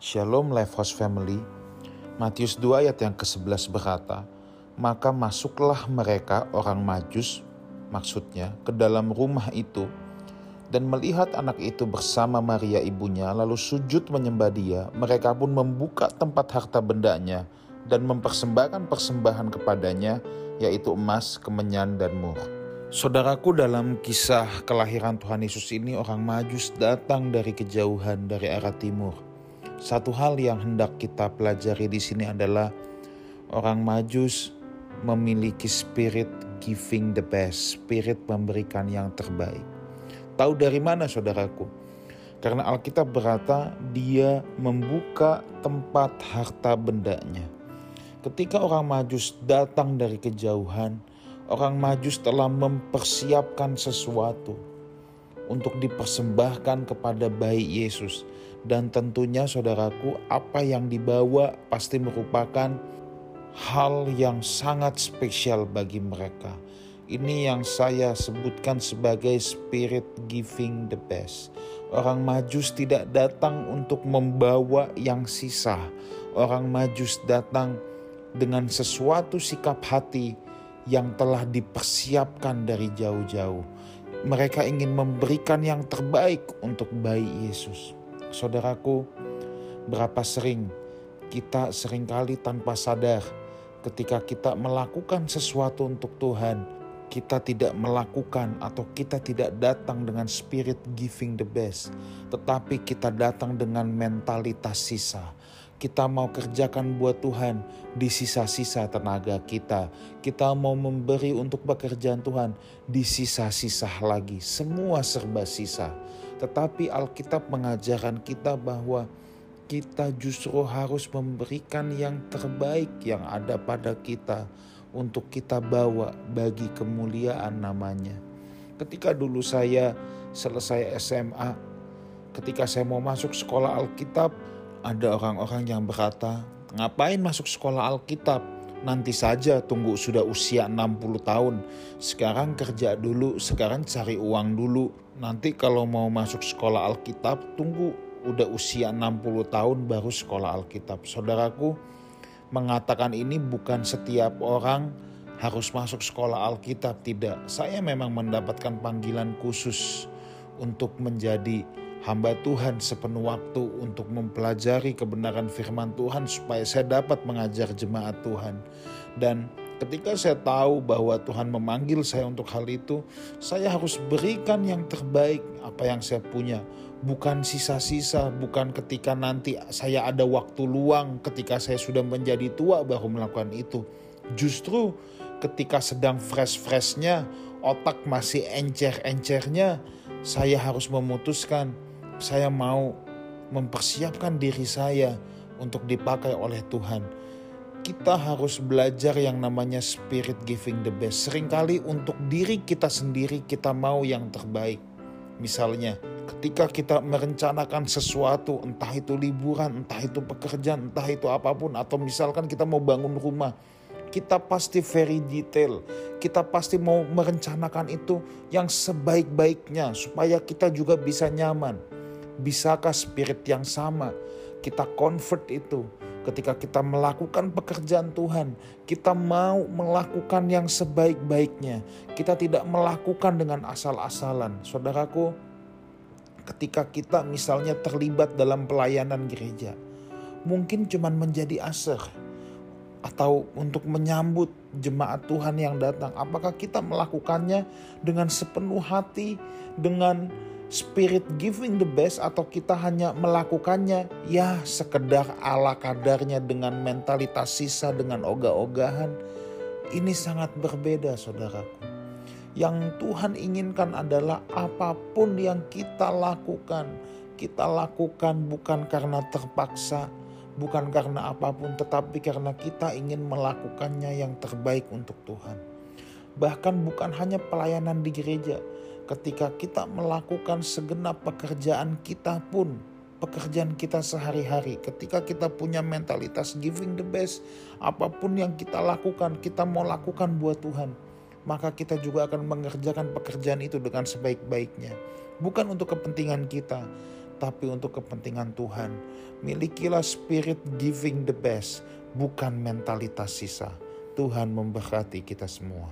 Shalom Life House Family. Matius 2 ayat yang ke-11 berkata, Maka masuklah mereka orang majus, maksudnya ke dalam rumah itu, dan melihat anak itu bersama Maria ibunya, lalu sujud menyembah dia. Mereka pun membuka tempat harta bendanya dan mempersembahkan persembahan kepadanya, yaitu emas, kemenyan, dan mur. Saudaraku dalam kisah kelahiran Tuhan Yesus ini orang Majus datang dari kejauhan dari arah timur. Satu hal yang hendak kita pelajari di sini adalah orang Majus memiliki spirit giving the best, spirit memberikan yang terbaik. Tahu dari mana saudaraku? Karena Alkitab berkata dia membuka tempat harta bendanya. Ketika orang Majus datang dari kejauhan, orang Majus telah mempersiapkan sesuatu untuk dipersembahkan kepada bayi Yesus. Dan tentunya saudaraku, apa yang dibawa pasti merupakan hal yang sangat spesial bagi mereka. Ini yang saya sebutkan sebagai spirit giving the best. Orang Majus tidak datang untuk membawa yang sisa. Orang Majus datang dengan sesuatu sikap hati yang telah dipersiapkan dari jauh-jauh. Mereka ingin memberikan yang terbaik untuk bayi Yesus. Saudaraku, berapa sering kita sering kali tanpa sadar ketika kita melakukan sesuatu untuk Tuhan, kita tidak melakukan atau kita tidak datang dengan spirit giving the best, tetapi kita datang dengan mentalitas sisa kita mau kerjakan buat Tuhan di sisa-sisa tenaga kita. Kita mau memberi untuk pekerjaan Tuhan di sisa-sisa lagi. Semua serba sisa. Tetapi Alkitab mengajarkan kita bahwa kita justru harus memberikan yang terbaik yang ada pada kita untuk kita bawa bagi kemuliaan namanya. Ketika dulu saya selesai SMA, ketika saya mau masuk sekolah Alkitab, ada orang-orang yang berkata, ngapain masuk sekolah Alkitab? Nanti saja tunggu sudah usia 60 tahun. Sekarang kerja dulu, sekarang cari uang dulu. Nanti kalau mau masuk sekolah Alkitab, tunggu udah usia 60 tahun baru sekolah Alkitab. Saudaraku, mengatakan ini bukan setiap orang harus masuk sekolah Alkitab, tidak. Saya memang mendapatkan panggilan khusus untuk menjadi hamba Tuhan sepenuh waktu untuk mempelajari kebenaran firman Tuhan supaya saya dapat mengajar jemaat Tuhan. Dan ketika saya tahu bahwa Tuhan memanggil saya untuk hal itu, saya harus berikan yang terbaik apa yang saya punya. Bukan sisa-sisa, bukan ketika nanti saya ada waktu luang ketika saya sudah menjadi tua baru melakukan itu. Justru ketika sedang fresh-freshnya, otak masih encer-encernya, saya harus memutuskan saya mau mempersiapkan diri saya untuk dipakai oleh Tuhan. Kita harus belajar yang namanya spirit giving the best. Seringkali untuk diri kita sendiri kita mau yang terbaik. Misalnya, ketika kita merencanakan sesuatu, entah itu liburan, entah itu pekerjaan, entah itu apa pun, atau misalkan kita mau bangun rumah, kita pasti very detail. Kita pasti mau merencanakan itu yang sebaik-baiknya supaya kita juga bisa nyaman. Bisakah spirit yang sama kita convert itu ketika kita melakukan pekerjaan Tuhan, kita mau melakukan yang sebaik-baiknya. Kita tidak melakukan dengan asal-asalan. Saudaraku, ketika kita misalnya terlibat dalam pelayanan gereja, mungkin cuma menjadi aser atau untuk menyambut jemaat Tuhan yang datang. Apakah kita melakukannya dengan sepenuh hati, dengan spirit giving the best atau kita hanya melakukannya? Ya sekedar ala kadarnya dengan mentalitas sisa dengan ogah-ogahan. Ini sangat berbeda saudaraku. Yang Tuhan inginkan adalah apa pun yang kita lakukan kita lakukan bukan karena terpaksa bukan karena apa pun tetapi karena kita ingin melakukannya yang terbaik untuk Tuhan bahkan bukan hanya pelayanan di gereja ketika kita melakukan segenap pekerjaan kita pun, pekerjaan kita sehari-hari, ketika kita punya mentalitas giving the best, apa pun yang kita lakukan, kita mau lakukan buat Tuhan, maka kita juga akan mengerjakan pekerjaan itu dengan sebaik-baiknya. Bukan untuk kepentingan kita, tetapi untuk kepentingan Tuhan. Milikilah spirit giving the best, bukan mentalitas sisa. Tuhan memberkati kita semua.